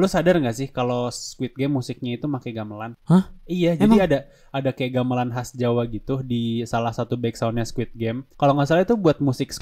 Lu sadar gak sih kalau Squid Game musiknya itu pakai gamelan? Hah? Iya, Emang? jadi ada ada kayak gamelan khas Jawa gitu di salah satu backsoundnya Squid Game. Kalau nggak salah itu buat musik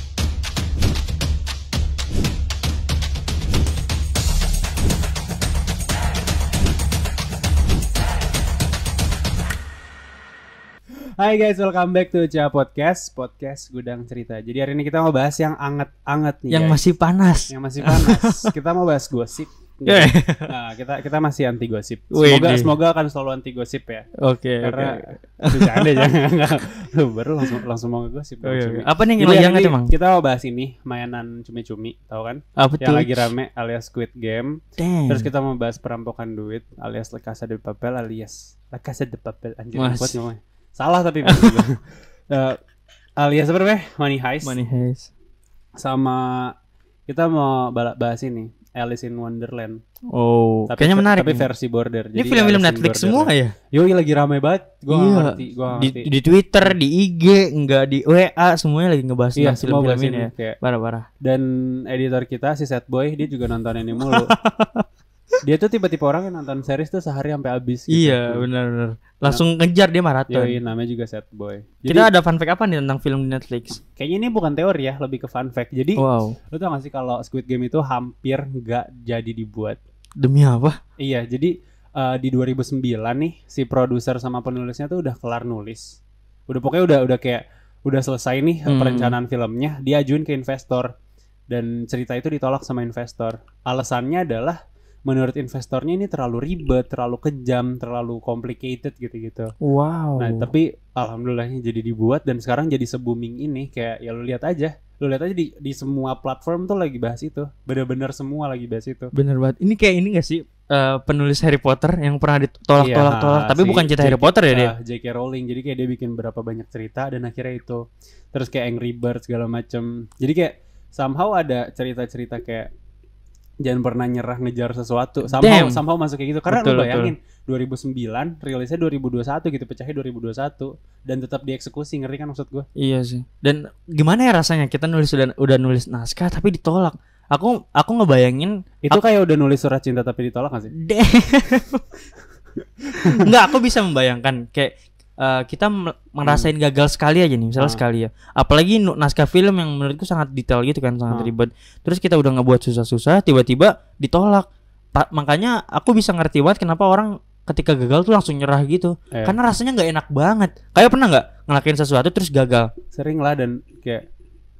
Hai guys, welcome back to Cia Podcast, podcast Gudang Cerita. Jadi hari ini kita mau bahas yang anget-anget nih yang guys. masih panas. yang masih panas. kita mau bahas gosip. Yeah. Nah, kita kita masih anti gosip. Wih, Semoga di. semoga akan selalu anti gosip ya. Oke, Karena oke. bercanda jangan baru langsung langsung mau ngegosip. Oke, Cumi. oke. Apa nih yang emang? Kita mau bahas ini mainan cumi-cumi, tahu kan? Apa Yang tuh? lagi rame alias Squid Game. Damn. Terus kita mau bahas perampokan duit alias La Casa de Papel alias La Casa de Papel anjir Mas. kuat ngomongnya. Salah tapi. Eh, alias apa namanya? Money Heist. Money Heist. Sama kita mau bahas ini Alice in Wonderland. Oh, Tapi kayaknya menarik. Tapi nih. versi border. Ini film-film Netflix semua ya? Yoi lagi rame banget. Gua Iya. ngerti. Gua nggak Di, ngerti. di Twitter, di IG, enggak di WA, semuanya lagi ngebahas Iya, semua film-film bahas ini ya. Parah-parah. dan editor kita si Set Boy dia juga nonton ini mulu. dia tuh tipe-tipe orang yang nonton series tuh sehari sampai habis gitu. Iya, benar-benar. Langsung ngejar dia maraton. Yoi, namanya juga Set Boy. Jadi Kita ada fun fact apa nih tentang film di Netflix? kayaknya ini bukan teori ya, lebih ke fun fact. Jadi Wow. lu tau gak sih kalau Squid Game itu hampir nggak jadi dibuat. Demi apa? Iya, jadi eh, di 2009 nih si produser sama penulisnya tuh udah kelar nulis. Udah pokoknya udah udah kayak udah selesai nih Hmm. perencanaan filmnya, dia ajuin ke investor dan cerita itu ditolak sama investor. Alasannya adalah menurut investornya ini terlalu ribet, terlalu kejam, terlalu complicated gitu-gitu. Wow. Nah, tapi alhamdulillahnya jadi dibuat dan sekarang jadi se-booming ini kayak ya lu lihat aja. Lu lihat aja di di semua platform tuh lagi bahas itu. Bener-bener semua lagi bahas itu. Bener banget. Ini kayak ini gak sih eh, penulis Harry Potter yang pernah ditolak-tolak-tolak, Iya, tapi si bukan cerita Harry. Potter ya dia? ah, J.K. Rowling. Jadi kayak dia bikin berapa banyak cerita dan akhirnya itu. Terus kayak Angry Birds segala macem. Jadi kayak somehow ada cerita-cerita kayak jangan pernah nyerah ngejar sesuatu. Somehow, Damn. somehow masuk kayak gitu. Karena Betul, lu bayangin 2009 rilisnya 2021 gitu pecahnya 2021 dan tetap dieksekusi ngeri kan maksud gua. Iya sih. Dan gimana ya rasanya kita nulis udah udah nulis naskah tapi ditolak. Aku aku ngebayangin Itu kayak udah nulis surat cinta tapi ditolak gak sih? Enggak, aku bisa membayangkan kayak eh, kita me- merasain gagal sekali aja nih, misalnya Ah. sekali ya. Apalagi naskah film yang menurutku sangat detail gitu kan, sangat Ah. ribet. Terus kita udah ngebuat susah-susah, tiba-tiba ditolak. Pa- makanya aku bisa ngerti banget kenapa orang ketika gagal tuh langsung nyerah gitu. Eh. Karena rasanya nggak enak banget. Kayak pernah nggak ngelakuin sesuatu terus gagal? sering lah dan kayak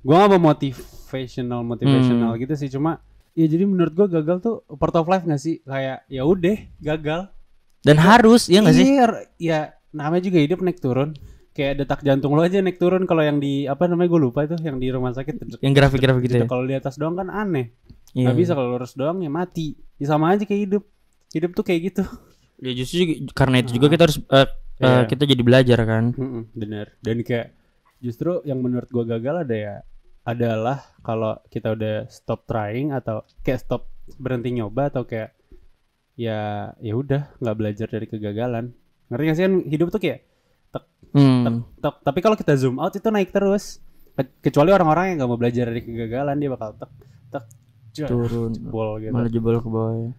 gua gak mau motivational motivational Hmm. gitu sih cuma ya jadi menurut gua gagal tuh part of life gak sih kayak ya udah gagal Dan harus, ya nggak sih? Iya, ya namanya juga hidup naik turun. Kayak detak jantung lo aja naik turun kalau yang di apa namanya gue lupa itu yang di rumah sakit. Yang grafik-grafik gitu ya. kalau di atas doang kan aneh. Nggak bisa kalau lurus doang ya mati. Ya sama aja kayak hidup. Hidup tuh kayak gitu. Ya justru juga- karena itu juga kita harus eh, eh, Iya. kita jadi belajar kan. Bener. Dan kayak justru yang menurut gua gagal ada ya adalah kalau kita udah stop trying atau kayak stop berhenti nyoba atau kayak ya ya udah nggak belajar dari kegagalan ngerti gak sih kan hidup tuh kayak Hmm. tek, tapi kalau kita zoom out itu naik terus Ke- kecuali orang-orang yang nggak mau belajar dari kegagalan dia bakal tek tek jar, Turun. jebol gitu malah jebol ke bawah ya.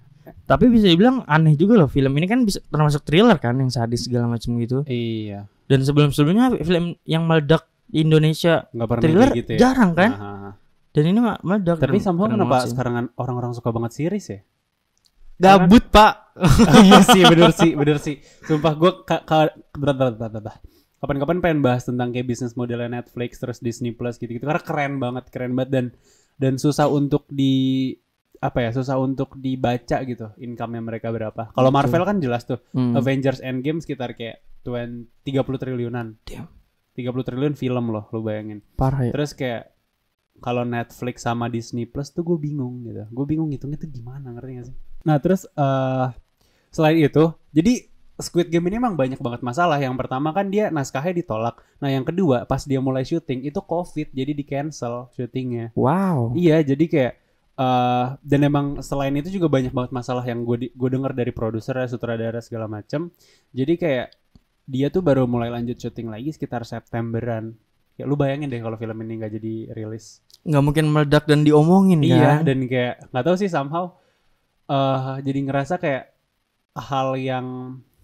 Tapi bisa dibilang aneh juga loh film ini kan bisa termasuk thriller kan yang sadis segala macam gitu. iya Dan sebelum-sebelumnya film yang meledak di Indonesia nggak pernah thriller gitu ya jarang kan? Nah. Dan ini meledak. tapi keren kenapa sekarang orang-orang suka banget series ya Gabut pak. iya sih bener sih bener sih sumpah gue berat, berat, berat, berat. kapan-kapan pengen bahas tentang kayak bisnis modelnya Netflix terus Disney Plus gitu-gitu karena keren banget keren banget dan dan susah untuk di apa ya susah untuk dibaca gitu income-nya mereka berapa kalau. Marvel kan jelas tuh Hmm. Avengers Endgame sekitar kayak 20, 30 triliunan Damn. 30 triliun film loh lu bayangin Parah ya. terus kayak kalau Netflix sama Disney Plus tuh gue bingung gitu gue bingung ngitungnya tuh gimana ngerti gak sih nah terus eh selain itu jadi Squid Game ini emang banyak banget masalah. Yang pertama kan dia naskahnya ditolak. Nah yang kedua pas dia mulai syuting itu covid jadi di cancel syutingnya. Wow. iya jadi kayak eh dan emang selain itu juga banyak banget masalah yang gue gue dengar dari produser sutradara segala macam jadi kayak dia tuh baru mulai lanjut syuting lagi sekitar Septemberan. Ya lu bayangin deh kalau film ini nggak jadi rilis. Nggak mungkin meledak dan diomongin iya kan? dan kayak nggak tahu sih somehow eh jadi ngerasa kayak hal yang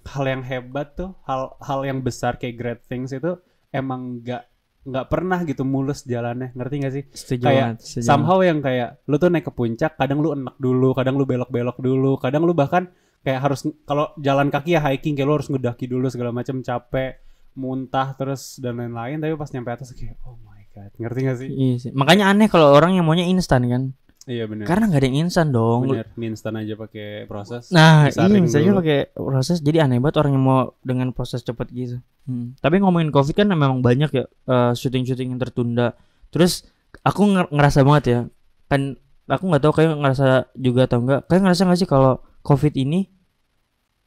hal yang hebat tuh hal hal yang besar kayak great things itu emang nggak nggak pernah gitu mulus jalannya ngerti gak sih Setuju Kayak setuju somehow yang kayak lu tuh naik ke puncak kadang lu enak dulu kadang lu belok-belok dulu kadang lu bahkan kayak harus kalau jalan kaki ya hiking kayak lu harus ngedaki dulu segala macam capek muntah terus dan lain-lain tapi pas nyampe atas kayak oh my god ngerti gak sih Iya sih. Makanya aneh kalau orang yang maunya instan kan. Iya bener Karena nggak ada yang instan dong. bener mie instan aja pakai proses Nah, iya misalnya pakai proses jadi aneh banget orang yang mau dengan proses cepet gitu. Hmm. Tapi ngomongin Covid kan memang banyak ya eh, syuting-syuting yang tertunda. Terus aku nger- ngerasa banget ya. Kan aku nggak tahu kayak ngerasa juga atau enggak. Kayak ngerasa nggak sih kalau Covid ini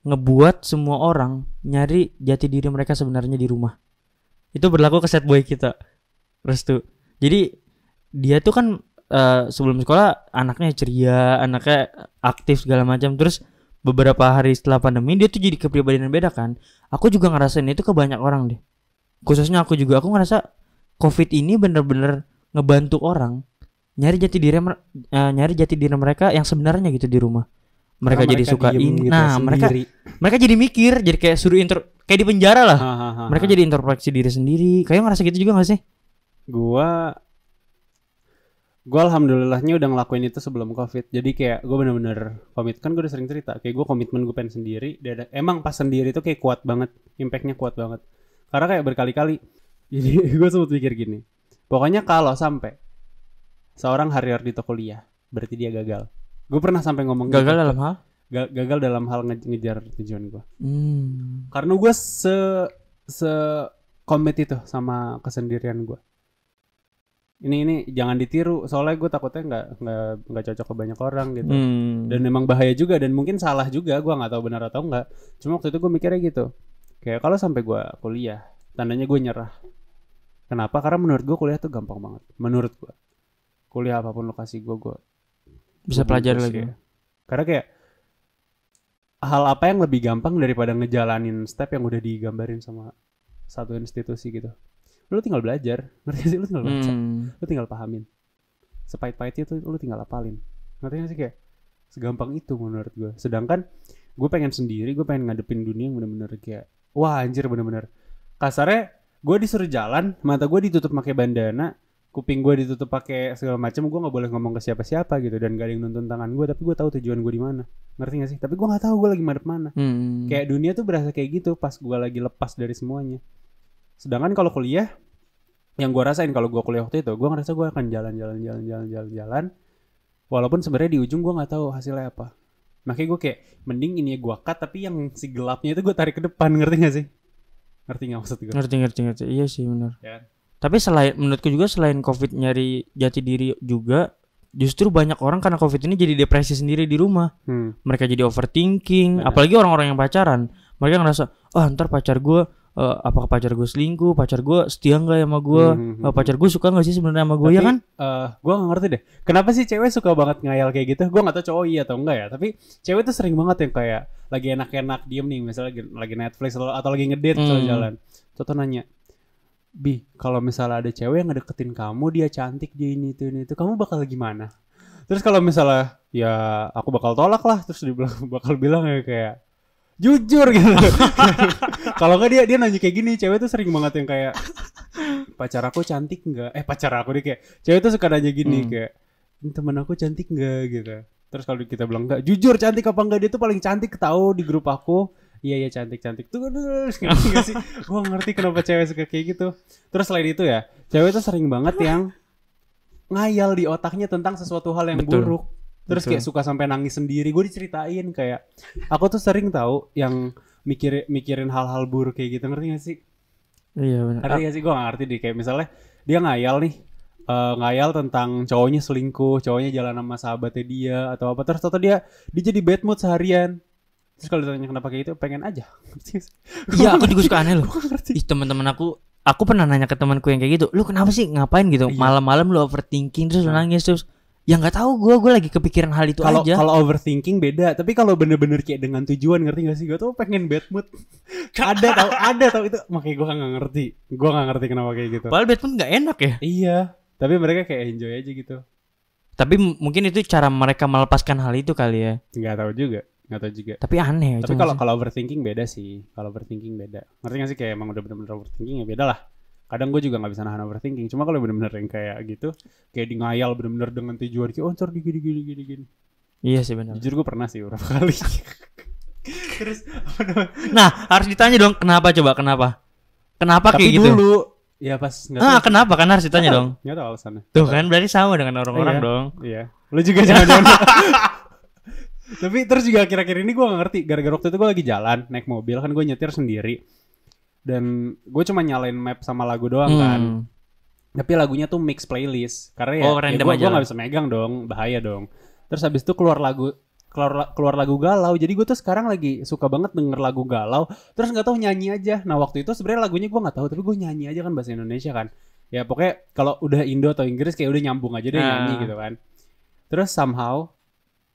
ngebuat semua orang nyari jati diri mereka sebenarnya di rumah. Itu berlaku ke set boy kita. Restu. Jadi dia tuh kan eh, sebelum sekolah anaknya ceria, anaknya aktif segala macam. Terus beberapa hari setelah pandemi dia tuh jadi kepribadian yang beda kan. Aku juga ngerasain itu ke banyak orang deh. Khususnya aku juga aku ngerasa Covid ini bener-bener ngebantu orang nyari jati diri eh, nyari jati diri mereka yang sebenarnya gitu di rumah. Mereka Karena jadi suka ini. gitu nah, mereka sendiri. mereka jadi mikir, jadi kayak suruh intro kayak di penjara lah. Hahaha. Mereka jadi introspeksi diri sendiri. Kayak ngerasa gitu juga gak sih? gua gua alhamdulillahnya udah ngelakuin itu sebelum covid jadi kayak gue bener-bener komit kan gue udah sering cerita kayak gue komitmen gue pengen sendiri dan ada- emang pas sendiri tuh kayak kuat banget impactnya kuat banget karena kayak berkali-kali jadi gue sempet mikir gini pokoknya kalau sampai seorang hari Ardito kuliah berarti dia gagal gue pernah sampai ngomong Gagal gitu. dalam hal? Ga- gagal dalam hal nge- ngejar tujuan gue Hmm. karena gue se se komit itu sama kesendirian gue ini ini jangan ditiru. Soalnya gue takutnya nggak nggak nggak cocok ke banyak orang gitu. Hmm. dan memang bahaya juga dan mungkin salah juga. Gue nggak tahu benar atau enggak cuma waktu itu gue mikirnya gitu. Kayak kalau sampai gue kuliah tandanya gue nyerah. Kenapa? Karena menurut gue kuliah tuh gampang banget. Menurut gue kuliah apa pun lokasi gue gue bisa pelajari lagi. ya. karena kayak hal apa yang lebih gampang daripada ngejalanin step yang udah digambarin sama satu institusi gitu lu tinggal belajar. Ngerti sih? Lu tinggal baca. Hmm. lu tinggal pahamin. Sepahit-pahitnya tuh lu tinggal apalin. Ngerti gak sih? Kayak segampang itu menurut gue sedangkan gue pengen sendiri gue pengen ngadepin dunia yang bener-bener kayak wah anjir bener-bener. Kasarnya gue disuruh jalan mata gue ditutup pakai bandana kuping gue ditutup pakai segala macam gue nggak boleh ngomong ke siapa-siapa gitu dan gak ada yang nuntun tangan gue tapi gue tahu tujuan gue di mana. Ngerti gak sih? Tapi gue nggak tahu gue lagi madep mana. Hmm. kayak dunia tuh berasa kayak gitu pas gue lagi lepas dari semuanya sedangkan kalau kuliah yang gue rasain kalau gue kuliah waktu itu gue ngerasa gue akan jalan-jalan jalan-jalan jalan-jalan walaupun sebenarnya di ujung gue nggak tahu hasilnya apa makanya gue kayak mending ini ya gue cut tapi yang si gelapnya itu gue tarik ke depan ngerti gak sih ngerti nggak maksud gue ngerti ngerti ngerti. Iya sih benar. Ya. Tapi selain menurutku juga selain Covid nyari jati diri juga justru banyak orang karena Covid ini jadi depresi sendiri di rumah. hmm. Mereka jadi overthinking, Benar. apalagi orang-orang yang pacaran. Mereka ngerasa, "Oh, ntar pacar gue eh, apakah pacar gue selingkuh? Pacar gue setia nggak ya sama gue? Hmm, hmm, Eh, pacar gue suka nggak sih sebenarnya sama gue ya kan?" eh, gue gak ngerti deh kenapa sih cewek suka banget ngayal kayak gitu gue gak tau cowok iya atau enggak ya tapi cewek tuh sering banget yang kayak lagi enak-enak diem nih misalnya lagi, lagi Netflix atau, atau lagi ngedate atau Hmm. jalan Toto nanya Bi kalau misalnya ada cewek yang ngedeketin kamu dia cantik dia ini itu ini itu kamu bakal gimana terus kalau misalnya ya aku bakal tolak lah terus dia bakal bilang ya kayak jujur gitu. Kalau nggak dia dia nanya kayak gini cewek tuh sering banget yang kayak pacar aku cantik nggak? Eh pacar aku dia kayak cewek tuh suka nanya gini Hmm. kayak "Ini temen aku cantik nggak? Gitu. Terus kalau kita bilang nggak jujur cantik apa enggak dia tuh paling cantik tahu di grup aku. Iya iya cantik cantik. Tuh ngerti gak sih? Gua ngerti kenapa cewek suka kayak gitu. Terus selain itu ya cewek tuh sering banget yang ngayal di otaknya tentang sesuatu hal yang Betul. buruk terus Betul. kayak suka sampai nangis sendiri gue diceritain kayak aku tuh sering tahu yang mikir mikirin hal-hal buruk kayak gitu ngerti gak sih Iya benar. ngerti gak sih gue gak ngerti deh kayak misalnya dia ngayal nih eh, ngayal tentang cowoknya selingkuh cowoknya jalan sama sahabatnya dia atau apa terus atau dia dia jadi bad mood seharian terus kalau ditanya kenapa kayak gitu pengen aja? Iya, aku juga suka aneh loh. Ih, teman-teman aku aku pernah nanya ke temanku yang kayak gitu, "Lu kenapa sih ngapain gitu? Iya. Malam-malam lu overthinking terus lu Nah. nangis terus." Ya nggak tahu gue gue lagi kepikiran hal itu kalau aja. kalau overthinking beda tapi kalau bener-bener kayak dengan tujuan ngerti gak sih? Gue tuh pengen bad mood. Ada tau ada tau itu. Makanya gue gak ngerti. Gue gak ngerti kenapa kayak gitu. Padahal Batman nggak enak ya. iya. Tapi mereka kayak enjoy aja gitu. Tapi mungkin itu cara mereka melepaskan hal itu kali ya. nggak tahu juga nggak tahu juga. Tapi aneh itu. tapi kalau kalau overthinking beda sih. Kalau overthinking beda. Ngerti gak sih? Kayak emang udah bener-bener overthinking ya beda lah kadang gue juga nggak bisa nahan overthinking cuma kalau bener-bener yang kayak gitu kayak di ngayal bener-bener dengan tujuan kayak oh ntar di gini gini gini gini Iya sih benar. jujur gue pernah sih beberapa kali terus apa namanya Nah, harus ditanya dong kenapa coba kenapa? Kenapa tapi kayak gitu? dulu ya pas nggak Ah, kenapa kan harus ditanya dong. nggak tahu alasannya Tuh kan berarti sama dengan orang-orang Iya. dong. Iya. Lu juga jangan-jangan. Tapi terus juga akhir-akhir ini gue gak ngerti. Gara-gara waktu itu gue lagi jalan naik mobil kan gue nyetir sendiri. Dan gue cuma nyalain map sama lagu doang kan. Hmm. Tapi lagunya tuh mix playlist. Karena ya, Oh, ya gue lah. gak bisa megang dong. Bahaya dong. Terus habis itu keluar lagu keluar keluar lagu galau. Jadi gue tuh sekarang lagi suka banget denger lagu galau. Terus nggak tahu nyanyi aja. Nah waktu itu sebenarnya lagunya gue nggak tahu. Tapi gue nyanyi aja kan bahasa Indonesia kan. Ya pokoknya kalau udah Indo atau Inggris kayak udah nyambung aja deh Ah. nyanyi gitu kan. Terus somehow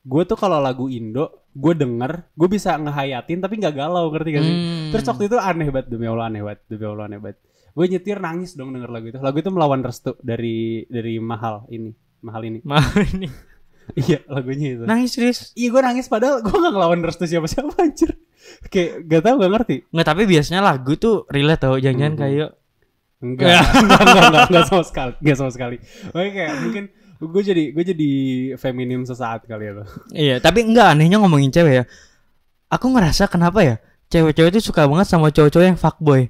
gue tuh kalau lagu Indo gue denger gue bisa ngehayatin tapi nggak galau ngerti gak sih? Hmm. Terus waktu itu aneh banget demi Allah aneh banget demi Allah aneh banget. Gue nyetir nangis dong denger lagu itu. Lagu itu melawan restu dari dari mahal ini mahal ini. Mah ini iya lagunya itu. nangis serius. Iya gue nangis padahal gue gak ngelawan restu siapa-siapa anjir. Kayak gak tau gak ngerti. Nggak tapi biasanya lagu tuh relate tau jangan-jangan Mhm. kayak Enggak, enggak, enggak, enggak, enggak sama sekali, enggak sama sekali. Oke kayak mungkin gue jadi gue jadi feminim sesaat kali ya tuh. Iya, tapi enggak anehnya ngomongin cewek ya. Aku ngerasa kenapa ya? Cewek-cewek itu suka banget sama cowok-cowok yang fuckboy.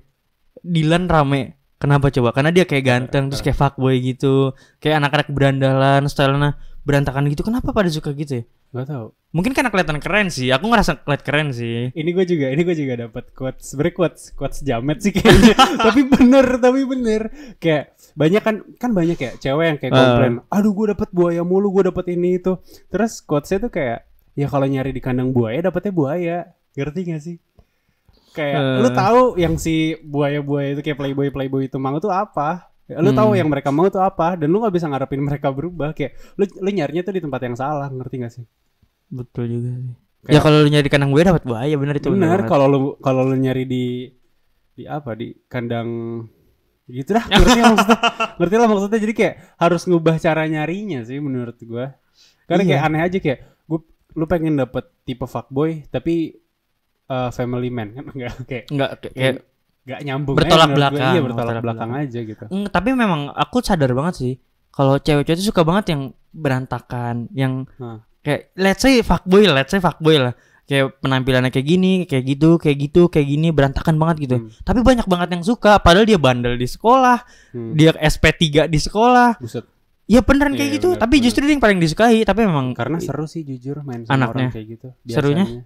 Dilan rame. Kenapa coba? Karena dia kayak ganteng terus kayak fuckboy gitu. Kayak anak-anak berandalan, stylenya berantakan gitu. Kenapa pada suka gitu ya? Gak tau. Mungkin karena kelihatan keren sih. Aku ngerasa kelihatan keren sih. Ini gue juga, ini gue juga dapat quotes, sebenernya quotes, quotes jamet sih kayaknya. tapi bener, tapi bener. Kayak banyak kan, kan banyak ya cewek yang kayak Ah. komplain, aduh gue dapet buaya mulu, gue dapet ini itu. Terus quotesnya tuh kayak, ya kalau nyari di kandang buaya dapetnya buaya, ngerti gak sih? Kayak Eh. lu tahu yang si buaya-buaya itu kayak playboy playboy itu mau tuh apa? Ya, Lu tahu Hmm. yang mereka mau tuh apa? Dan lu nggak bisa ngarepin mereka berubah. Kayak lu lu nyarinya tuh di tempat yang salah, ngerti gak sih? Betul juga sih. Kayak- Ya kalau lu nyari kandang buaya dapat buaya bener itu. Bener, banget. kalau lu kalau lu nyari di di apa di kandang gitu dah ngerti lah maksudnya ngerti lah maksudnya jadi kayak harus ngubah cara nyarinya sih menurut gua karena Iya. kayak aneh aja kayak gua lu pengen dapet tipe fuckboy tapi uh, family man kan enggak kayak Enggak kayak, kayak enggak nyambung Bertolak aja belakang, iya bertolak bertolak belakang aja gitu Mm, tapi memang aku sadar banget sih kalau cewek-cewek itu suka banget yang berantakan, yang Hah. kayak let's say fuckboy, let's say fuckboy lah. Kayak penampilannya kayak gini, kayak gitu, kayak gitu, kayak gini, berantakan banget gitu. Hmm. Tapi banyak banget yang suka padahal dia bandel di sekolah, Hmm. dia SP3 di sekolah. buset Ya beneran kayak Iya, gitu, bener, tapi bener. justru dia yang paling disukai, tapi memang karena seru sih jujur main sama Anaknya. orang kayak gitu Serunya? biasanya.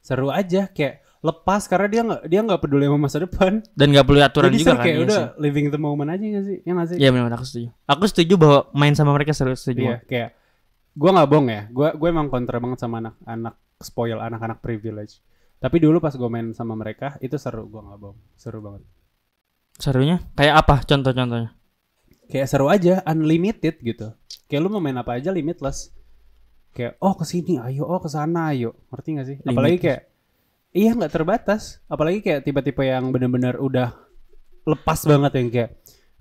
seru aja kayak lepas karena dia nggak dia nggak peduli sama masa depan dan gak perlu aturan Jadi juga kan. kayak iya udah sih. living the moment aja gak sih? Ya gak sih? Iya benar aku setuju. Aku setuju bahwa main sama mereka seru setuju. Iya, kayak gua nggak bohong ya. Gua gue emang kontra banget sama anak-anak spoil, anak-anak privilege. Tapi dulu pas gue main sama mereka itu seru, gua nggak bohong. Seru banget. Serunya kayak apa contoh-contohnya? Kayak seru aja, unlimited gitu. Kayak lu mau main apa aja limitless. Kayak oh ke sini, ayo, oh ke sana, ayo. Ngerti gak sih? Apalagi Limitless. kayak iya nggak terbatas. Apalagi kayak tipe-tipe yang bener-bener udah lepas banget yang kayak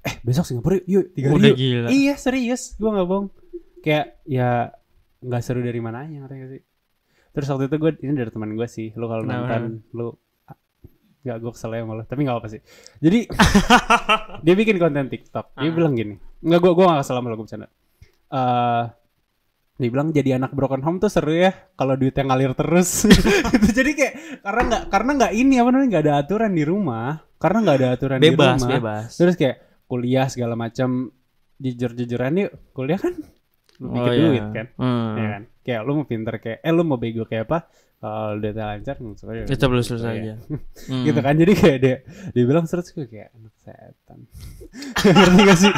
eh besok Singapura yuk, yuk tiga hari Udah yuk. gila. Iya serius, gua nggak bohong. Kayak ya nggak seru dari mananya gak sih? Terus waktu itu gue ini dari teman gue sih, lu kalau nonton lu nggak gue kesel ya malah, tapi nggak apa sih. Jadi dia bikin konten TikTok, dia Ah. bilang gini, nggak gue gue nggak kesel sama lu gue bercanda. Eh dia bilang jadi anak broken home tuh seru ya kalau duitnya ngalir terus gitu jadi kayak karena nggak karena nggak ini apa namanya nggak ada aturan di rumah karena nggak ada aturan di Bebas, rumah bebas. terus kayak kuliah segala macam jujur-jujuran yuk kuliah kan iya. duit kan Hmm. ya kan kayak lu mau pinter kayak eh lu mau bego kayak apa kalau duitnya lancar aja Kita belum Gitu, selesai ya. aja. Hmm. gitu kan jadi kayak dia dia bilang terus gue kayak anak setan ngerti gak sih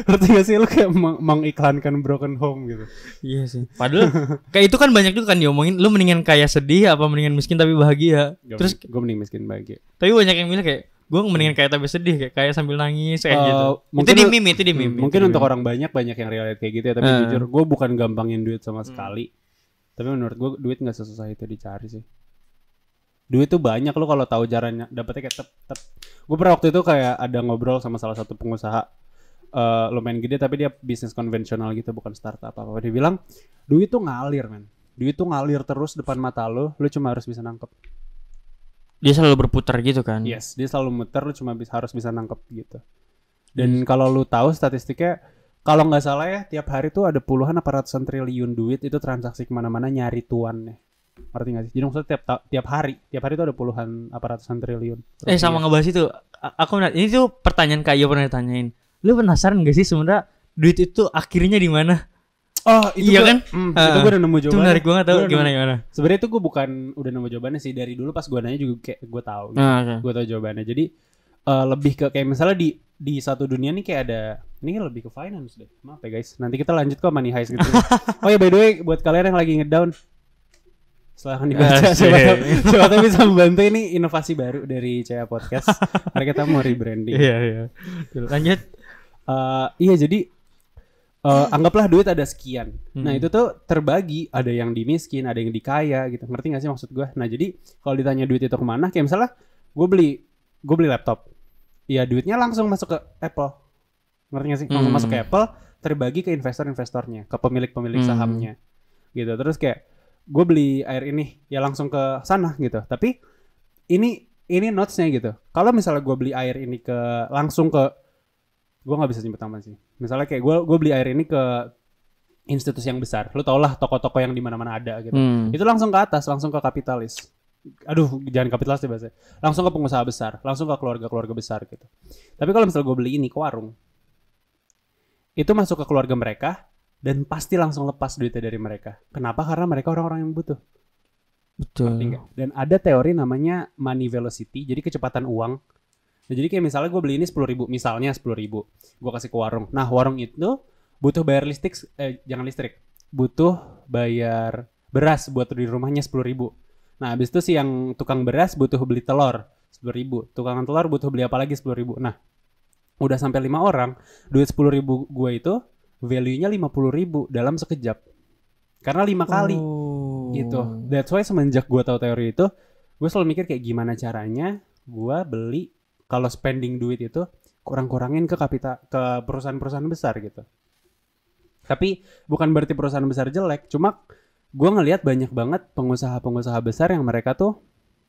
ngerti gak sih lu kayak meng- mengiklankan broken home gitu Iya sih. Padahal kayak itu kan banyak juga kan diomongin lu mendingan kaya sedih apa mendingan miskin tapi bahagia. Terus gue mending miskin bahagia tapi banyak yang bilang kayak gue mendingan kaya tapi sedih kayak kaya sambil nangis kayak Eh, gitu. mungkin itu di meme, itu di meme. Hmm, mungkin untuk orang banyak banyak yang relate kayak gitu ya tapi Eh. jujur gue bukan gampangin duit sama Hmm. sekali tapi menurut gue duit nggak sesusah itu dicari sih. Duit tuh banyak lo kalau tahu caranya. Dapetnya kayak tep tep. Gue pernah waktu itu kayak ada ngobrol sama salah satu pengusaha eh, lumayan gede tapi dia bisnis konvensional gitu bukan startup apa apa. Dia bilang duit tuh ngalir men. Duit tuh ngalir terus depan mata lo lu cuma harus bisa nangkep. Dia selalu berputar gitu kan. yes dia selalu muter lu cuma bisa harus bisa nangkep gitu. Dan kalau lu tahu statistiknya kalau nggak salah ya tiap hari tuh ada puluhan apa ratusan triliun duit itu transaksi ke mana-mana nyari tuannya ngerti nggak sih jadi maksudnya tiap tiap hari tiap hari tuh ada puluhan apa ratusan triliun Eh sama ngebahas itu, aku ini tuh pertanyaan Kak Iyo pernah ditanyain. Lu penasaran gak sih sebenarnya duit itu akhirnya di mana? oh itu Iya gua- kan? hmm, Ah, itu gue udah nemu Itu jawabannya menarik banget tau Gua udah gimana nemu- gimana. sebenarnya itu gue bukan udah nemu jawabannya sih dari dulu pas gue nanya juga kayak gue tahu gitu. Nah, oke. gue tahu jawabannya jadi eh, lebih ke kayak misalnya di di satu dunia nih kayak ada ini kan lebih ke finance deh maaf ya guys nanti kita lanjut ke money heist gitu oh ya by the way buat kalian yang lagi ngedown silahkan dibaca Asik. siapa tahu siapa tahu bisa membantu ini inovasi baru dari CA Podcast karena kita mau rebranding Iya iya. Lanjut. Eh, iya jadi eh, anggaplah duit ada sekian. Nah Hmm. itu tuh terbagi ada yang di miskin, ada yang di kaya gitu. Ngerti gak sih maksud gue? Nah jadi kalau ditanya duit itu ke mana, kayak misalnya gue beli gue beli laptop, ya duitnya langsung masuk ke Apple. Ngerti gak sih? Langsung Hmm. masuk ke Apple, terbagi ke investor-investornya, ke pemilik-pemilik Hmm. sahamnya, gitu. Terus kayak gue beli air ini, ya langsung ke sana gitu. Tapi ini ini notesnya gitu. Kalau misalnya gue beli air ini ke langsung ke gue nggak bisa nyebut nama sih. Misalnya kayak gue gue beli air ini ke institusi yang besar. Lu tau lah toko-toko yang di mana-mana ada gitu. Hmm. Itu langsung ke atas, langsung ke kapitalis. Aduh, jangan kapitalis deh bahasa. Langsung ke pengusaha besar, langsung ke keluarga-keluarga besar gitu. Tapi kalau misalnya gue beli ini ke warung, itu masuk ke keluarga mereka dan pasti langsung lepas duitnya dari mereka. Kenapa? Karena mereka orang-orang yang butuh. Betul. Dan ada teori namanya money velocity, jadi kecepatan uang. Nah, jadi kayak misalnya gue beli ini sepuluh ribu, misalnya sepuluh ribu, gue kasih ke warung. Nah warung itu butuh bayar listrik, eh jangan listrik, butuh bayar beras buat di rumahnya sepuluh ribu. Nah habis itu si yang tukang beras butuh beli telur sepuluh ribu, tukang telur butuh beli apa lagi sepuluh ribu. Nah udah sampai lima orang, duit sepuluh ribu gue itu value-nya lima puluh ribu dalam sekejap. Karena lima kali Oh. gitu. That's why semenjak gue tahu teori itu, gue selalu mikir kayak gimana caranya gue beli kalau spending duit itu kurang-kurangin ke kapital ke perusahaan-perusahaan besar gitu. Tapi bukan berarti perusahaan besar jelek, cuma gue ngelihat banyak banget pengusaha-pengusaha besar yang mereka tuh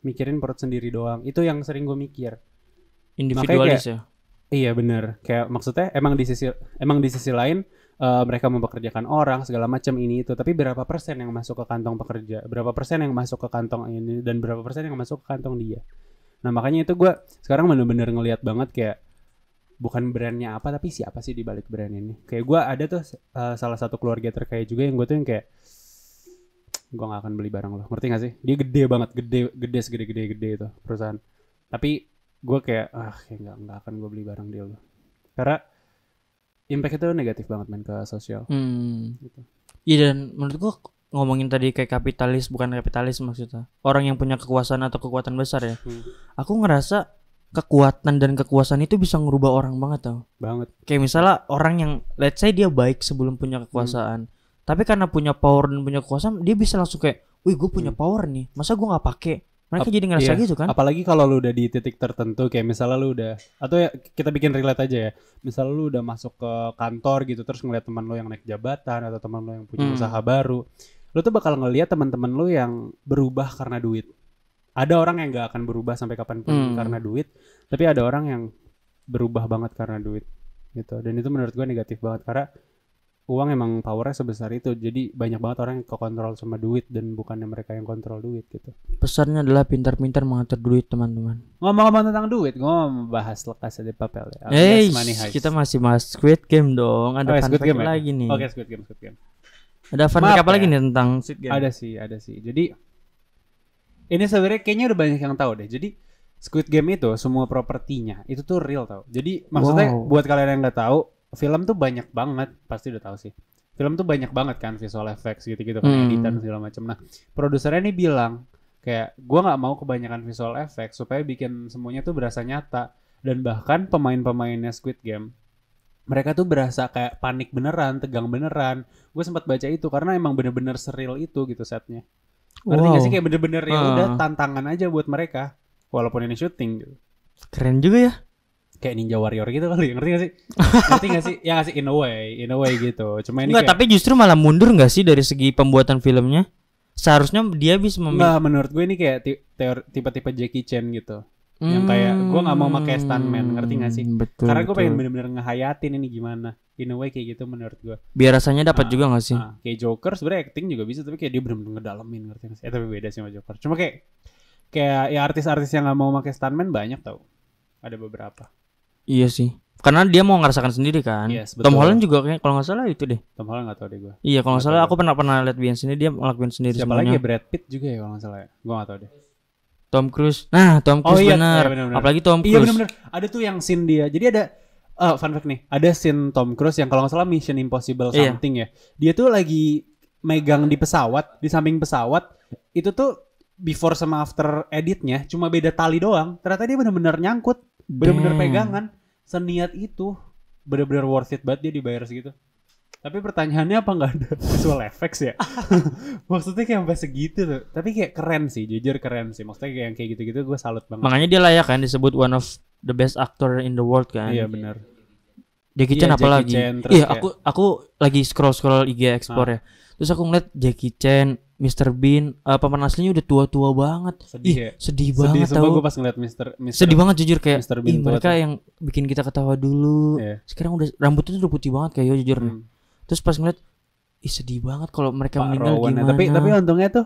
mikirin perut sendiri doang. Itu yang sering gue mikir. Individualis ya. Iya bener, kayak maksudnya emang di sisi emang di sisi lain eh, mereka mempekerjakan orang segala macam ini itu, tapi berapa persen yang masuk ke kantong pekerja, berapa persen yang masuk ke kantong ini dan berapa persen yang masuk ke kantong dia. Nah makanya itu gue sekarang bener-bener ngelihat banget kayak bukan brandnya apa tapi siapa sih di balik brand ini. Kayak gue ada tuh eh, salah satu keluarga terkaya juga yang gue tuh yang kayak gue gak akan beli barang lo, ngerti gak sih? Dia gede banget, gede gede segede gede gede itu perusahaan. Tapi gue kayak ah kayak nggak nggak akan gue beli barang dia lo karena impact itu negatif banget main ke sosial Hmm. gitu. Iya dan menurut gua ngomongin tadi kayak kapitalis bukan kapitalis maksudnya. Orang yang punya kekuasaan atau kekuatan besar ya. Hmm. Aku ngerasa kekuatan dan kekuasaan itu bisa ngerubah orang banget tau. banget Kayak misalnya orang yang let's say dia baik sebelum punya kekuasaan. Tapi karena punya power dan punya kekuasaan dia bisa langsung kayak, "Wih, gue punya Hmm. power nih. Masa gua nggak pakai?" Mereka Ap- jadi ngerasa iya. gitu kan? apalagi kalau lu udah di titik tertentu kayak misalnya lu udah atau ya kita bikin relate aja ya misalnya lu udah masuk ke kantor gitu terus ngeliat teman lu yang naik jabatan atau teman lu yang punya Hmm. usaha baru lu tuh bakal ngeliat teman-teman lu yang berubah karena duit ada orang yang gak akan berubah sampai kapan pun Hmm. karena duit tapi ada orang yang berubah banget karena duit gitu dan itu menurut gue negatif banget karena uang emang powernya sebesar itu jadi banyak banget orang yang kekontrol sama duit dan bukannya mereka yang kontrol duit gitu Pesannya adalah pintar-pintar mengatur duit, teman-teman. ngomong-ngomong tentang duit gue mau membahas lekas di papel ya heist. kita masih bahas Squid Game dong. Ada Oh, ya, fun Squid fact Game ya? lagi nih. oke Squid Game Squid Game Ada fun fact apa ya. lagi nih tentang Squid Game? ada sih ada sih jadi ini sebenarnya kayaknya udah banyak yang tahu deh jadi Squid Game itu semua propertinya itu tuh real tau jadi maksudnya Wow. buat kalian yang nggak tahu film tuh banyak banget pasti udah tahu sih film tuh banyak banget kan visual effects gitu-gitu kan Hmm. editan segala macam nah produsernya nih bilang kayak gua nggak mau kebanyakan visual effects supaya bikin semuanya tuh berasa nyata dan bahkan pemain-pemainnya Squid Game mereka tuh berasa kayak panik beneran, tegang beneran. Gue sempat baca itu karena emang bener-bener seril itu gitu setnya. Ngerti Wow. gak sih kayak bener-bener ya Ah. udah tantangan aja buat mereka. Walaupun ini syuting gitu. Keren juga ya. Kayak Ninja Warrior gitu kali, ngerti gak sih? ngerti gak sih? Ya gak sih in a way, in a way gitu. Cuma ini Enggak, kayak, tapi justru malah mundur nggak sih dari segi pembuatan filmnya? Seharusnya dia bisa memilih Nggak, menurut gue ini kayak tipe-tipe Jackie Chan gitu. yang kayak gua nggak mau pakai stuntman, ngerti nggak sih? Hmm, Betul. Karena gue betul. pengen bener-bener ngehayatin ini gimana. In a way kayak gitu menurut gue. biar rasanya dapat Ah, juga nggak sih? Ah, kayak Joker sebenarnya acting juga bisa tapi kayak dia bener-bener ngedalamin ngerti nggak sih? Eh tapi beda sih sama Joker. Cuma kayak kayak ya artis-artis yang nggak mau pakai stuntman banyak tau. Ada beberapa. Iya sih. Karena dia mau ngerasakan sendiri kan. Yes, Tom betul. Holland juga kayak kalau nggak salah itu deh. Tom Holland nggak tau deh gue. Iya kalau nggak salah tahu aku pernah pernah lihat behind sini dia ngelakuin sendiri Siapa lagi semuanya. ya Brad Pitt juga ya kalau nggak salah ya. Gue nggak tau deh. Tom Cruise. Nah Tom Oh Cruise iya, benar. iya, benar-benar. Apalagi Tom Cruise. Iya bener-bener. Ada tuh yang scene dia. Jadi ada eh fun fact nih. Ada scene Tom Cruise yang kalau nggak salah Mission Impossible Iya. something ya. Dia tuh lagi megang di pesawat, di samping pesawat. Itu tuh before sama after editnya cuma beda tali doang. Ternyata dia bener-bener nyangkut, bener-bener pegangan. Seniat itu. Bener-bener worth it banget dia dibayar segitu. Tapi pertanyaannya apa nggak ada visual effects ya? Maksudnya kayak sampai segitu tuh. Tapi kayak keren sih, jujur keren sih. Maksudnya kayak yang kayak gitu-gitu gue salut banget. Makanya dia layak kan disebut one of the best actor in the world kan. Iya benar. Jackie Iya, Chan apa Jackie lagi? Chan, terus Iya, kayak- aku aku lagi scroll scroll IG Explore ya. Terus aku ngeliat Jackie Chan, Mr. Bean, eh, pemeran aslinya udah tua-tua banget. Sedih Ih, ya? sedih Sedih banget sumpah tau. gue pas ngeliat Mister, Mister Sedih banget jujur kayak Mr. ih Bean tua mereka tuh. yang bikin kita ketawa dulu. Iya. Sekarang udah rambutnya tuh udah putih banget kayak yo jujur. Hmm, Terus pas ngeliat ih sedih banget kalau mereka Pak meninggal Rowan ya. gimana. Tapi tapi untungnya tuh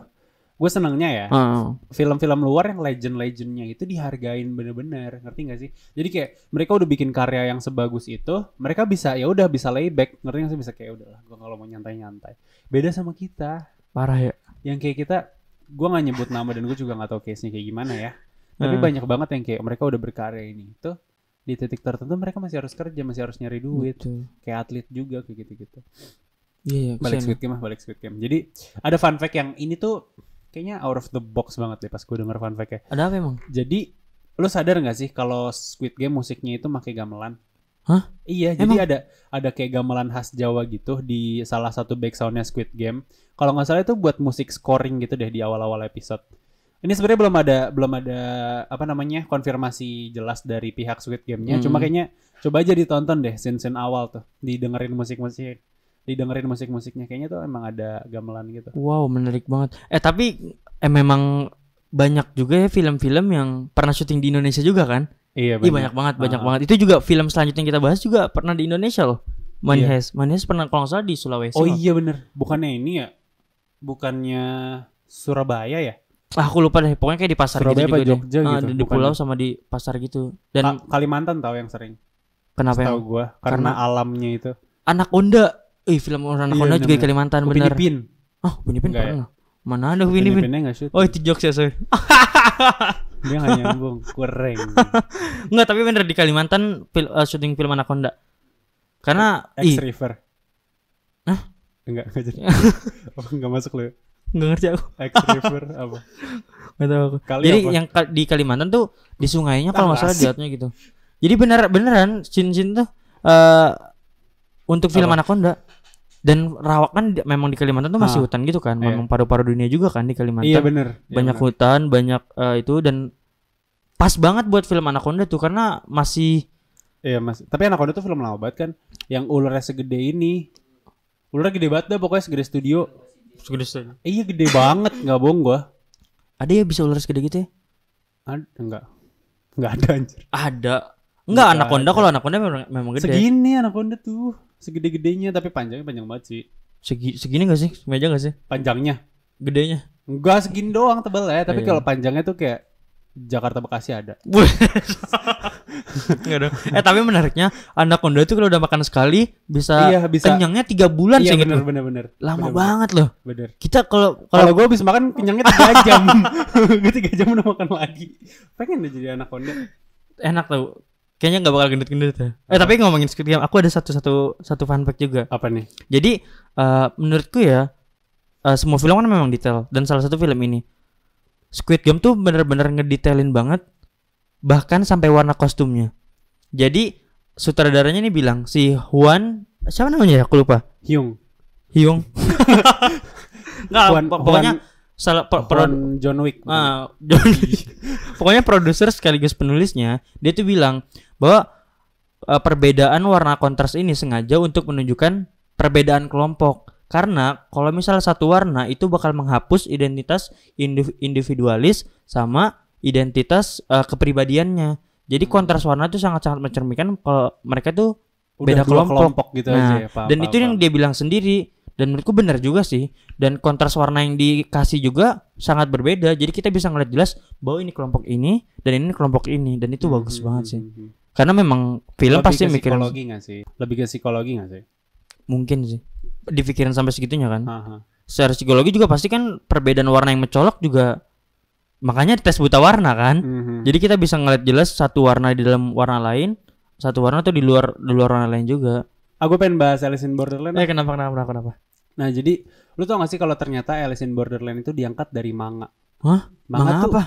gue senengnya ya Heeh. film-film luar yang legend-legendnya itu dihargain bener-bener ngerti gak sih? Jadi kayak mereka udah bikin karya yang sebagus itu, mereka bisa ya udah bisa layback ngerti gak sih bisa kayak udahlah gue kalau mau nyantai-nyantai. Beda sama kita parah ya. Yang kayak kita gue nggak nyebut nama dan gue juga nggak tahu case nya kayak gimana ya. Tapi Hmm. banyak banget yang kayak mereka udah berkarya ini itu di titik tertentu mereka masih harus kerja, masih harus nyari duit. Betul. Kayak atlet juga kayak gitu-gitu. Iya, iya, balik kesian. Squid Game lah balik Squid Game jadi ada fun fact yang ini tuh kayaknya out of the box banget deh pas gue denger fun fact-nya Ada apa emang? jadi lu sadar nggak sih kalau Squid Game musiknya itu pakai gamelan Hah? iya Emang? jadi ada ada kayak gamelan khas Jawa gitu di salah satu backsoundnya Squid Game kalau nggak salah itu buat musik scoring gitu deh di awal-awal episode ini sebenarnya belum ada belum ada apa namanya konfirmasi jelas dari pihak Squid Game-nya Hmm. cuma kayaknya coba aja ditonton deh scene-scene awal tuh didengerin musik-musik didengerin musik-musiknya kayaknya tuh emang ada gamelan gitu Wow, menarik banget. Eh tapi eh, memang banyak juga ya film-film yang pernah syuting di Indonesia juga kan? Iya Iya banyak banget, banyak Ah. banget. Itu juga film selanjutnya yang kita bahas juga pernah di Indonesia loh. Money Iya. Heist pernah kalau nggak salah di Sulawesi. oh loh. iya bener bukannya ini ya bukannya Surabaya ya Ah, aku lupa deh. Pokoknya kayak di pasar Surabaya gitu apa juga deh. Jogja Ah, gitu, di, di pulau sama di pasar gitu. Dan Ka- Kalimantan tahu yang sering kenapa tahu yang gua karena, alamnya itu Anaconda? Eh, film Anaconda juga di. Kalimantan Upin bener. Ipin Oh, Upin Ipin Enggak ya? pernah. Mana ada Upin Ipin? Ipinnya nggak shoot Oh, itu jokes ya, sorry. dia nggak nyambung kurang Enggak, tapi bener di Kalimantan fil- eh, syuting film Anaconda. Karena X River Hah? enggak enggak jadi oh, enggak masuk lu ya? nggak ngerti aku. X River apa Gak tahu aku. Kali Jadi apa? yang ka- di Kalimantan tuh di sungainya kalau nggak salah asik. di lautnya gitu. Jadi bener beneran cincin tuh eh untuk film Apa? Anaconda dan Rawak kan di- memang di Kalimantan tuh masih Ah, hutan gitu kan. iya. Memang paru-paru dunia juga kan di Kalimantan. iya bener Iya, banyak bener. hutan, banyak eh, itu dan pas banget buat film Anaconda tuh karena masih iya mas tapi Anaconda tuh film lama banget kan yang ularnya segede ini ularnya gede banget dah pokoknya segede studio segede Eh, iya gede banget nggak bohong gua Ada ya bisa ular segede gitu ya? Ad, enggak enggak ada anjir Ada. Enggak Nggak Anaconda ada. kalau Anaconda memang, memang gede. segini Anaconda tuh segede-gedenya tapi panjangnya panjang banget sih Segi, segini gak sih? Meja gak sih? panjangnya Gedenya. enggak segini doang tebel ya tapi Iya. kalau panjangnya tuh kayak Jakarta Bekasi ada Enggak dong. Eh tapi menariknya Anaconda itu kalau udah makan sekali bisa, Iya, bisa. kenyangnya tiga bulan iya sih bener gitu. bener bener Lama Bener, banget loh. bener Kita kalau kalau gue habis makan kenyangnya tiga jam gue tiga jam udah makan lagi pengen deh jadi Anaconda enak tuh. Kayaknya nggak bakal gendut-gendut ya. Eh tapi ngomongin Squid Game, aku ada satu satu satu fun fact juga. apa nih Jadi eh, menurutku ya eh, semua film kan memang detail dan salah satu film ini Squid Game tuh bener-bener ngedetailin banget bahkan sampai warna kostumnya. Jadi sutradaranya nih bilang si Huan siapa namanya ya aku lupa. Hyung Hyung. Nggak, Huan- pok- pokoknya Huan- salah pro- Huan John Wick ah, Johnny. pokoknya produser sekaligus penulisnya dia tuh bilang bahwa eh, perbedaan warna kontras ini sengaja untuk menunjukkan perbedaan kelompok. Karena kalau misalnya satu warna itu bakal menghapus identitas indiv- individualis sama identitas eh, kepribadiannya. Jadi kontras warna itu sangat-sangat mencerminkan kalau mereka tuh Udah beda dua kelompok. gitu Nah, aja ya. paham, dan paham, itu yang paham. dia bilang sendiri dan menurutku benar juga sih. Dan kontras warna yang dikasih juga sangat berbeda. Jadi kita bisa ngeliat jelas bahwa ini kelompok ini dan ini kelompok ini dan itu bagus Hmm, banget hmm, sih. hmm, hmm. Karena memang film Lebih pasti mikirin psikologi nggak sih? Lebih ke psikologi nggak sih? mungkin sih dipikirin sampai segitunya kan. Aha. Secara psikologi juga pasti kan perbedaan warna yang mencolok juga makanya tes buta warna kan. Mhm. Jadi kita bisa ngeliat jelas satu warna di dalam warna lain, satu warna tuh di luar di luar warna lain juga. Aku pengen bahas Alice in Borderland. Eh kenapa kenapa kenapa? kenapa? Nah jadi lu tau gak sih kalau ternyata Alice in Borderland itu diangkat dari manga? Hah? Manga, Manga tuh apa?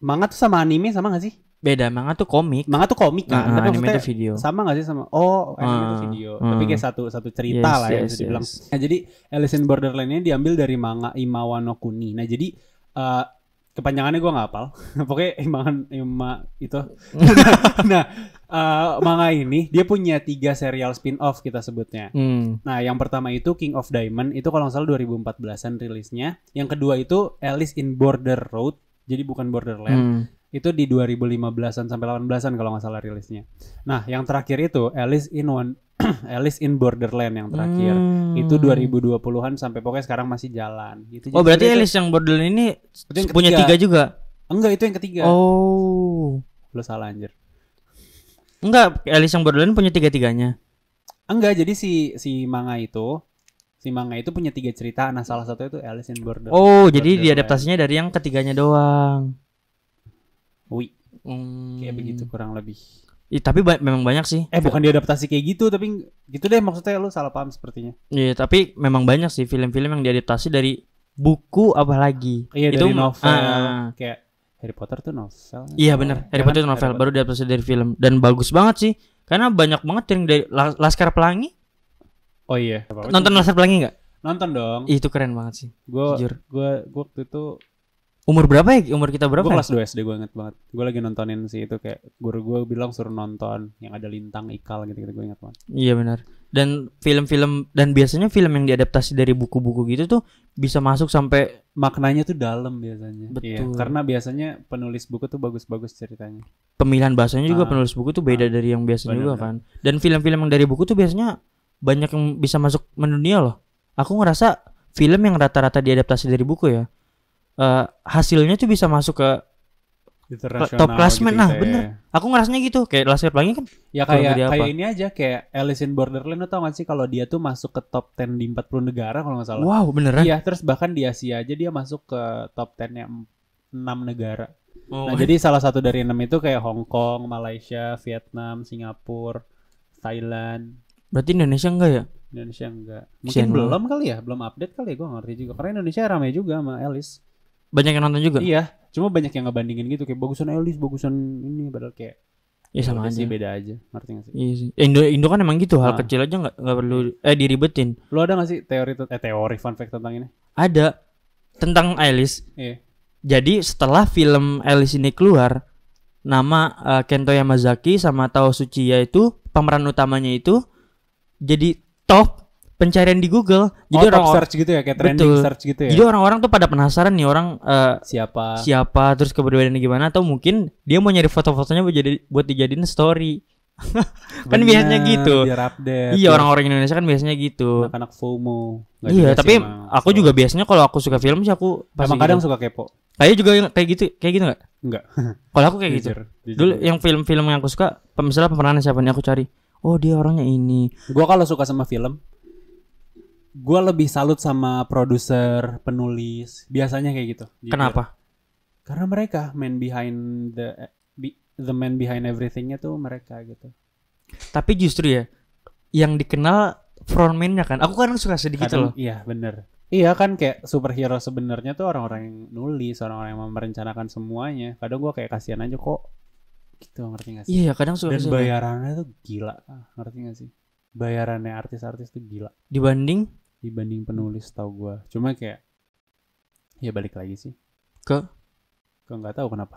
manga tuh sama anime sama gak sih? Beda, manga tuh komik. Manga tuh komik kan, Nah, tapi anime itu video. sama gak sih sama oh anime itu Ah, video, ah. tapi kayak satu satu cerita Yes, lah ya yes, bisa dibilang. yes. Nah jadi Alice in Borderland ini diambil dari manga Imawa no Kuni. Nah jadi eh kepanjangannya gue nggak hafal, pokoknya Imawan Ima itu. nah eh, manga ini dia punya tiga serial spin-off kita sebutnya. Hmm. Nah, yang pertama itu King of Diamond itu kalau nggak salah 2014-an rilisnya. Yang kedua itu Alice in Border Road, jadi bukan Borderland. Hmm. Itu di 2015-an sampai 18-an kalau nggak salah rilisnya. Nah, yang terakhir itu Alice in One Alice in Borderland yang terakhir. Hmm. Itu 2020-an sampai pokoknya sekarang masih jalan. Gitu. Oh berarti sebenarnya Alice yang Borderland ini Itu yang punya tiga juga? itu- enggak itu yang ketiga. Oh. Lu salah anjir. Enggak, Alice yang Borderland punya tiga-tiganya. Enggak, jadi si si manga itu si manga itu punya tiga cerita. Nah, salah satu itu Alice in Border. Oh, jadi Borderland. diadaptasinya dari yang ketiganya doang. Wih, Hmm. kayak begitu kurang lebih. Ih, tapi ba- memang banyak sih. Eh bukan diadaptasi kayak gitu tapi gitu deh maksudnya lu salah paham sepertinya. Iya, tapi memang banyak sih film-film yang diadaptasi dari buku apa lagi. Iya Itu dari novel ah, kayak Harry Potter tuh novel. Iya benar, Harry Ya Potter kan? itu novel Harry baru diadaptasi dari film dan bagus banget sih. Karena banyak banget yang dari La- Laskar Pelangi. Oh iya. Nonton Laskar Pelangi nggak? Nonton dong. Ih, Itu keren banget sih. Gue Jujur. gue waktu itu Umur berapa ya? Umur kita berapa? gue ya? kelas 2 SD gue inget banget. Gue lagi nontonin sih itu kayak guru gue bilang suruh nonton yang ada lintang ikal gitu-gitu gue inget banget. Iya benar. Dan film-film dan biasanya film yang diadaptasi dari buku-buku gitu tuh bisa masuk sampai Maknanya tuh dalam biasanya. Iya, Betul. karena biasanya penulis buku tuh bagus-bagus ceritanya. pemilihan bahasanya juga Ah. penulis buku tuh beda Ah. dari yang biasa juga kan. Dan film-film yang dari buku tuh biasanya banyak yang bisa masuk mendunia loh. Aku ngerasa film yang rata-rata diadaptasi dari buku ya. Eh, hasilnya tuh bisa masuk ke top classmen, nah, ya. bener. aku ngerasanya gitu kayak Laskar Pelangi kan Ya kayak kayak ini aja kayak Alice in Borderland tau gak sih kalau dia tuh masuk ke top 10 di 40 negara kalau nggak salah. wow beneran Iya, terus bahkan di Asia aja dia masuk ke top 10 nya 6 negara. Oh. Nah, jadi salah satu dari enam itu kayak Hong Kong, Malaysia, Vietnam, Singapura, Thailand, berarti Indonesia enggak ya Indonesia enggak. Mungkin Kesian belum kali ya, belum update kali ya, gue ngerti juga. Karena Indonesia ramai juga sama Alice. Banyak yang nonton juga Iya, cuma banyak yang ngebandingin gitu kayak bagusan Alice, bagusan ini padahal kayak Iya sama aja sih beda aja, ngerti gak sih? Iya sih. Indo Indo kan emang gitu hal Ah. kecil aja nggak nggak perlu eh diribetin Lo ada gak sih teori eh teori fun fact tentang ini? ada tentang Alice Iya. Jadi setelah film Alice ini keluar, nama eh, Kento Yamazaki sama Tao Tsuchiya itu pemeran utamanya itu jadi top pencarian di Google. Jadi oh, orang search gitu ya, kayak trending Betul. search gitu ya. jadi orang-orang tuh pada penasaran nih orang eh, Siapa? siapa terus keberadaannya gimana atau mungkin dia mau nyari foto-fotonya buat jadi buat dijadiin story. kan Bener, biasanya gitu. Biar update. Iya orang-orang Indonesia kan biasanya gitu. anak-anak FOMO. Nggak Iya, tapi emang. aku juga biasanya kalau aku suka film sih aku pasti emang kadang gitu. suka kepo. Kayak juga kayak gitu, kayak gitu nggak? Enggak. Kalau aku kayak gitu. Jujur. Dulu yang film-film yang aku suka, misalnya pemerannya siapa nih aku cari. Oh dia orangnya ini. Gua kalau suka sama film, gua lebih salut sama produser, penulis, biasanya kayak gitu. Kenapa? Karena mereka man behind the be- the man behind everythingnya tuh mereka gitu. Tapi justru ya, yang dikenal frontman-nya kan. Aku kan suka sedikit Kadang- loh. Iya bener. Iya kan kayak superhero sebenarnya tuh orang-orang yang nulis, orang-orang yang merencanakan semuanya. Kadang gua kayak kasihan aja kok. Gitu ngerti gak sih? Iya, kadang suka Dan bayarannya tuh gila, ngerti gak sih? Bayarannya artis-artis tuh gila dibanding dibanding penulis tau gua. Cuma kayak ya balik lagi sih. Ke? Ke nggak tahu kenapa.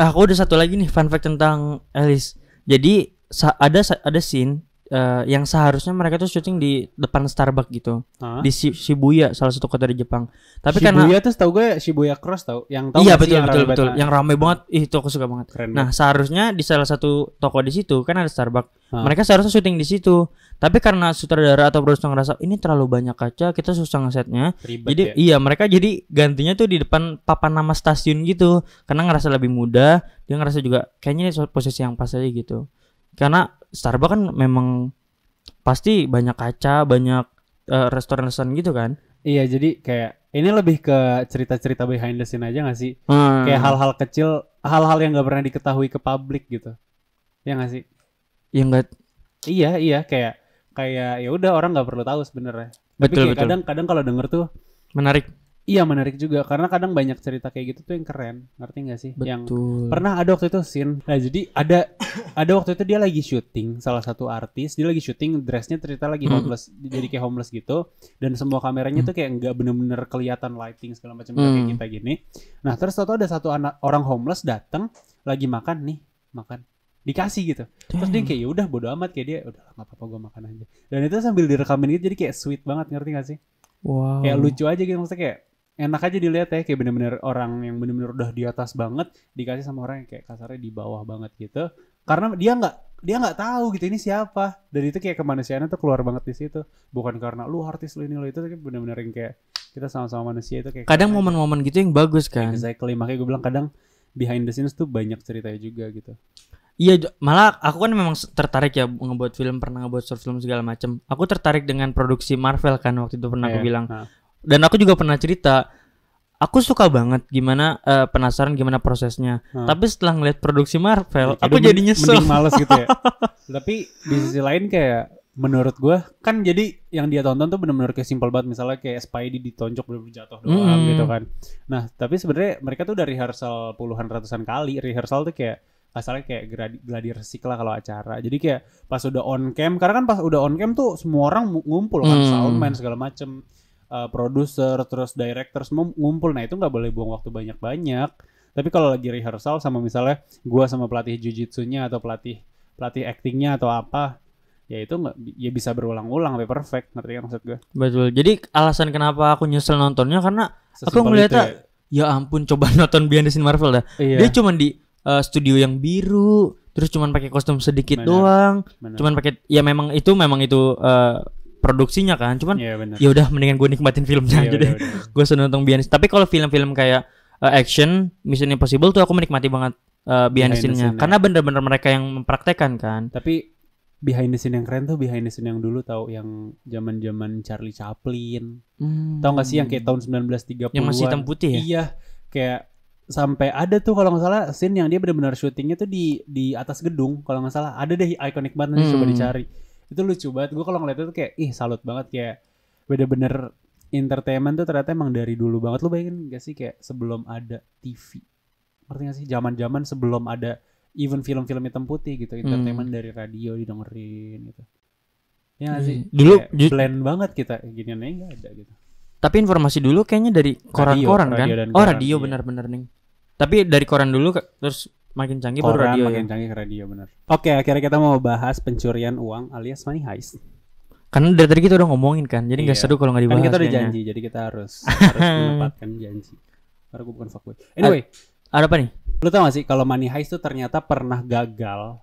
ah, aku udah satu lagi nih fun fact tentang Alice. Jadi ada ada scene eh, yang seharusnya mereka tuh syuting di depan Starbucks gitu. Hah? di Shi- Shibuya salah satu kota di Jepang. Tapi karena Shibuya tuh tau gue Shibuya Cross tau yang tahu iya betul yang betul rame betul. Banget? yang rame banget. Ih itu aku suka banget. Keren nah seharusnya di salah satu toko di situ kan ada Starbucks. Hah. mereka seharusnya syuting di situ. Tapi karena sutradara atau produser ngerasa ini terlalu banyak kaca kita susah ngesetnya. Ribet jadi ya. iya mereka jadi gantinya tuh di depan papan nama stasiun gitu. Karena ngerasa lebih mudah dia ngerasa juga kayaknya ini posisi yang pas aja gitu. Karena Starbucks kan memang pasti banyak kaca banyak eh, restoran-restoran gitu kan Iya jadi kayak ini lebih ke cerita-cerita behind the scene aja gak sih? Hmm. Kayak hal-hal kecil, hal-hal yang gak pernah diketahui ke publik gitu. Ya gak sih? ya enggak Iya iya kayak kayak ya udah orang nggak perlu tahu sebenarnya. Tapi Betul, kayak betul. kadang-kadang kalau denger tuh menarik iya menarik juga karena kadang banyak cerita kayak gitu tuh yang keren. Ngerti gak sih? Yang betul pernah ada waktu itu scene. Nah jadi ada ada waktu itu dia lagi syuting salah satu artis dia lagi syuting dressnya cerita lagi Hmm. homeless jadi kayak homeless gitu dan semua kameranya tuh kayak nggak bener-bener kelihatan lighting segala macam kayak Hmm. kita gini. Nah terus tau ada satu anak orang homeless datang lagi makan nih makan dikasih gitu. Terus dia kayak ya udah bodo amat kayak dia udah nggak apa-apa gue makan aja. Dan itu sambil direkamin gitu jadi kayak sweet banget ngerti gak sih? wow Kayak lucu aja gitu maksudnya kayak enak aja dilihat ya kayak bener-bener orang yang bener-bener udah di atas banget dikasih sama orang yang kayak kasarnya di bawah banget gitu. Karena dia nggak dia nggak tahu gitu ini siapa dan itu kayak kemanusiaannya tuh keluar banget di situ bukan karena lu artis lu ini lu itu tapi bener-bener yang kayak kita sama-sama manusia itu kayak kadang momen-momen gitu yang bagus kan exactly makanya gue bilang kadang behind the scenes tuh banyak ceritanya juga gitu Iya, malah aku kan memang tertarik ya ngebuat film, pernah ngebuat short film segala macam. Aku tertarik dengan produksi Marvel kan waktu itu pernah aku Iya, bilang. nah. Dan aku juga pernah cerita, aku suka banget gimana eh, penasaran gimana prosesnya. Hmm. Tapi setelah ngeliat produksi Marvel, Kayak aku jadi nyesel. mending males gitu ya tapi di sisi lain kayak menurut gua kan jadi yang dia tonton tuh bener-bener kayak simple banget misalnya kayak Spidey ditonjok bener jatuh doang Mm. gitu kan nah tapi sebenarnya mereka tuh udah rehearsal puluhan ratusan kali rehearsal tuh kayak asalnya kayak gladi, resik lah kalau acara jadi kayak pas udah on cam karena kan pas udah on cam tuh semua orang ngumpul kan Hmm. soundman segala macem uh, produser terus director semua ngumpul nah itu nggak boleh buang waktu banyak-banyak tapi kalau lagi rehearsal sama misalnya gua sama pelatih jujitsunya atau pelatih pelatih actingnya atau apa ya itu nggak ya bisa berulang-ulang sampai perfect ngerti kan maksud gue Betul. Jadi alasan kenapa aku nyesel nontonnya karena aku Sesimpel ngeliatnya itu ya ampun coba nonton Behind the Scene Marvel dah. ya. Dia iya cuman di eh, studio yang biru, terus cuman pakai kostum sedikit Benar. doang, benar. cuman pakai ya memang itu memang itu eh, produksinya kan. Cuman Iya benar ya udah mendingan gue nikmatin filmnya Iya, aja deh. benar, benar. gue seneng nonton behind the- tapi kalau film-film kayak uh, action Mission Impossible tuh aku menikmati banget uh, behind, Behind the scene-nya scene-nya. karena bener-bener mereka yang mempraktekkan kan tapi behind the scene yang keren tuh behind the scene yang dulu tahu yang zaman-zaman Charlie Chaplin Hmm. Tahu gak sih yang kayak tahun 1930-an? yang masih hitam putih ya Iya, kayak sampai ada tuh kalau nggak salah scene yang dia benar-benar syutingnya tuh di di atas gedung kalau nggak salah ada deh ikonik banget nanti coba Hmm. dicari itu lucu banget. Gue kalau ngeliat itu kayak ih salut banget. Kayak bener-bener entertainment tuh ternyata emang dari dulu banget. Lu bayangin gak sih kayak sebelum ada TV ngerti gak sih? Zaman-zaman sebelum ada even film-film hitam putih gitu entertainment dari radio didengerin gitu. Ya Iya. sih? Dulu Kayak blend banget kita. Ginian aja nggak ada gitu. Tapi informasi dulu kayaknya dari koran-koran kan? radio dan oh radio iya. bener-bener nih. Tapi dari koran dulu terus makin canggih baru Koran radio makin ya canggih ke radio bener. Oke, akhirnya kita mau bahas pencurian uang alias money heist. karena dari tadi kita udah ngomongin kan jadi nggak Iya. seru kalau nggak Kan dibahas kita udah kayaknya. janji, jadi kita harus harus menepatkan janji. Karena gue bukan fuckboy. Anyway, ada apa nih lu tau gak sih kalau money heist tuh ternyata pernah gagal,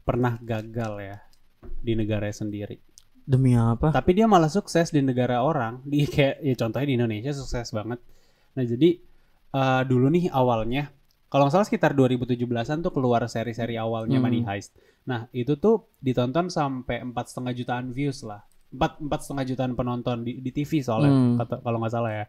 pernah gagal ya di negara sendiri. demi apa Tapi dia malah sukses di negara orang. Di kayak ya contohnya di Indonesia sukses banget. Nah jadi eh, dulu nih awalnya kalau nggak salah sekitar 2017-an tuh keluar seri-seri awalnya Hmm. Money Heist. Nah itu tuh ditonton sampai empat setengah jutaan views lah. Empat empat setengah jutaan penonton di, di TV soalnya Hmm. kalau nggak salah ya.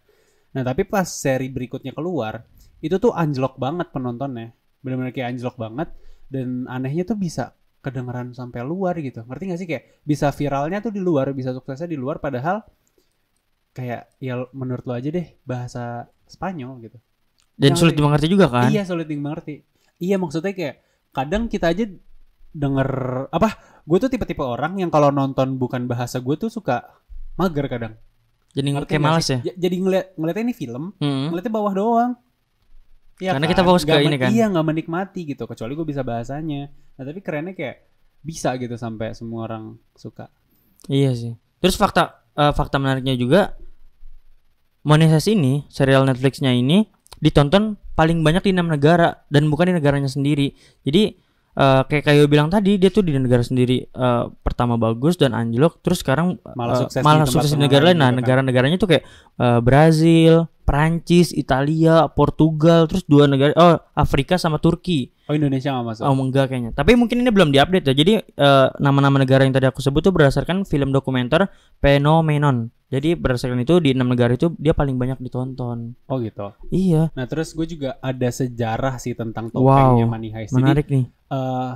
Nah tapi pas seri berikutnya keluar itu tuh anjlok banget penontonnya. Benar-benar kayak anjlok banget dan anehnya tuh bisa kedengeran sampai luar gitu. Ngerti gak sih kayak bisa viralnya tuh di luar, bisa suksesnya di luar padahal kayak ya menurut lo aja deh bahasa Spanyol gitu. Dan sulit ngerti. dimengerti juga kan Iya sulit dimengerti. Iya maksudnya kayak kadang kita aja denger apa? Gue tuh tipe-tipe orang yang kalau nonton bukan bahasa gue tuh suka mager kadang. jadi Ngerti kayak sih? ya Jadi ngeliat ngeliatnya ini film, Hmm. ngeliatnya bawah doang. Iya Karena kita fokus ke ini kan. Iya nggak menikmati gitu. Kecuali gue bisa bahasanya. Nah tapi kerennya kayak bisa gitu sampai semua orang suka. Iya sih. Terus fakta eh, fakta menariknya juga monetisasi ini serial Netflixnya ini ditonton paling banyak di enam negara dan bukan di negaranya sendiri. Jadi eh, kayak kayak bilang tadi dia tuh di negara sendiri eh, pertama bagus dan anjlok terus sekarang Malah eh, sukses di malah tempat sukses di negara lain. Nah, juga kan. negara-negaranya tuh kayak eh, Brazil, Prancis, Italia, Portugal, terus dua negara oh Afrika sama Turki. Oh Indonesia nggak masuk. Oh enggak kayaknya. Tapi mungkin ini belum diupdate ya. Jadi nama-nama negara yang tadi aku sebut tuh berdasarkan film dokumenter Phenomenon. Jadi berdasarkan itu di enam negara itu dia paling banyak ditonton. Oh gitu. Iya, Nah terus gue juga ada sejarah sih tentang Wow, topengnya Money Heist. Jadi, menarik nih. Eh,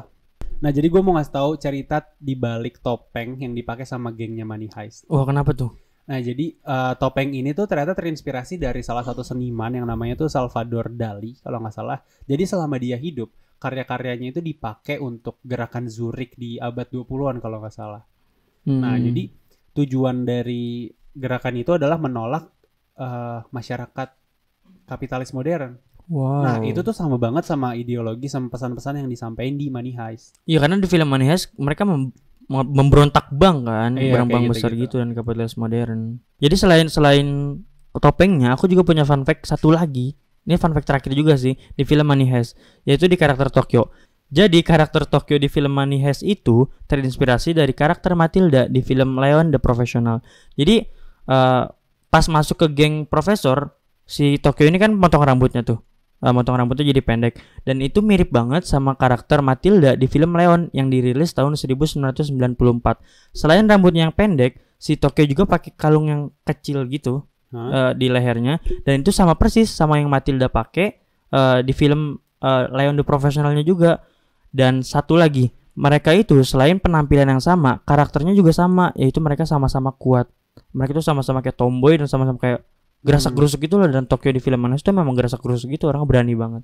nah jadi gue mau ngasih tahu cerita di balik topeng yang dipakai sama gengnya Money Heist. Wah kenapa tuh? Nah jadi eh, topeng ini tuh ternyata terinspirasi dari salah satu seniman yang namanya tuh Salvador Dali kalau nggak salah. Jadi selama dia hidup karya-karyanya itu dipakai untuk gerakan Zurich di abad 20-an kalau nggak salah. Nah, Hmm. jadi tujuan dari gerakan itu adalah menolak eh, masyarakat kapitalis modern. Wow. Nah, itu tuh sama banget sama ideologi sama pesan-pesan yang disampaikan di Money Heist. Iya karena di film Money Heist mereka mem- mem- memberontak bank kan, Iya, bank-bank kayak besar gitu-gitu. gitu dan kapitalis modern. Jadi selain selain topengnya, aku juga punya fun fact satu lagi. Ini fun fact terakhir juga sih di film Money Heist, yaitu di karakter Tokyo. Jadi karakter Tokyo di film Money Heist itu terinspirasi dari karakter Matilda di film Leon the Professional. Jadi eh, pas masuk ke geng profesor, si Tokyo ini kan potong rambutnya tuh. Eh, potong rambutnya jadi pendek dan itu mirip banget sama karakter Matilda di film Leon yang dirilis tahun 1994. Selain rambutnya yang pendek, si Tokyo juga pakai kalung yang kecil gitu Hah? eh, di lehernya dan itu sama persis sama yang Matilda pakai eh, di film eh, Leon the Professionalnya juga. Dan satu lagi, mereka itu selain penampilan yang sama, karakternya juga sama, yaitu mereka sama-sama kuat. Mereka itu sama-sama kayak tomboy dan sama-sama kayak gerasak gerusuk gitu loh dan Tokyo di film Manis itu memang gerasak gerusuk gitu orang berani banget.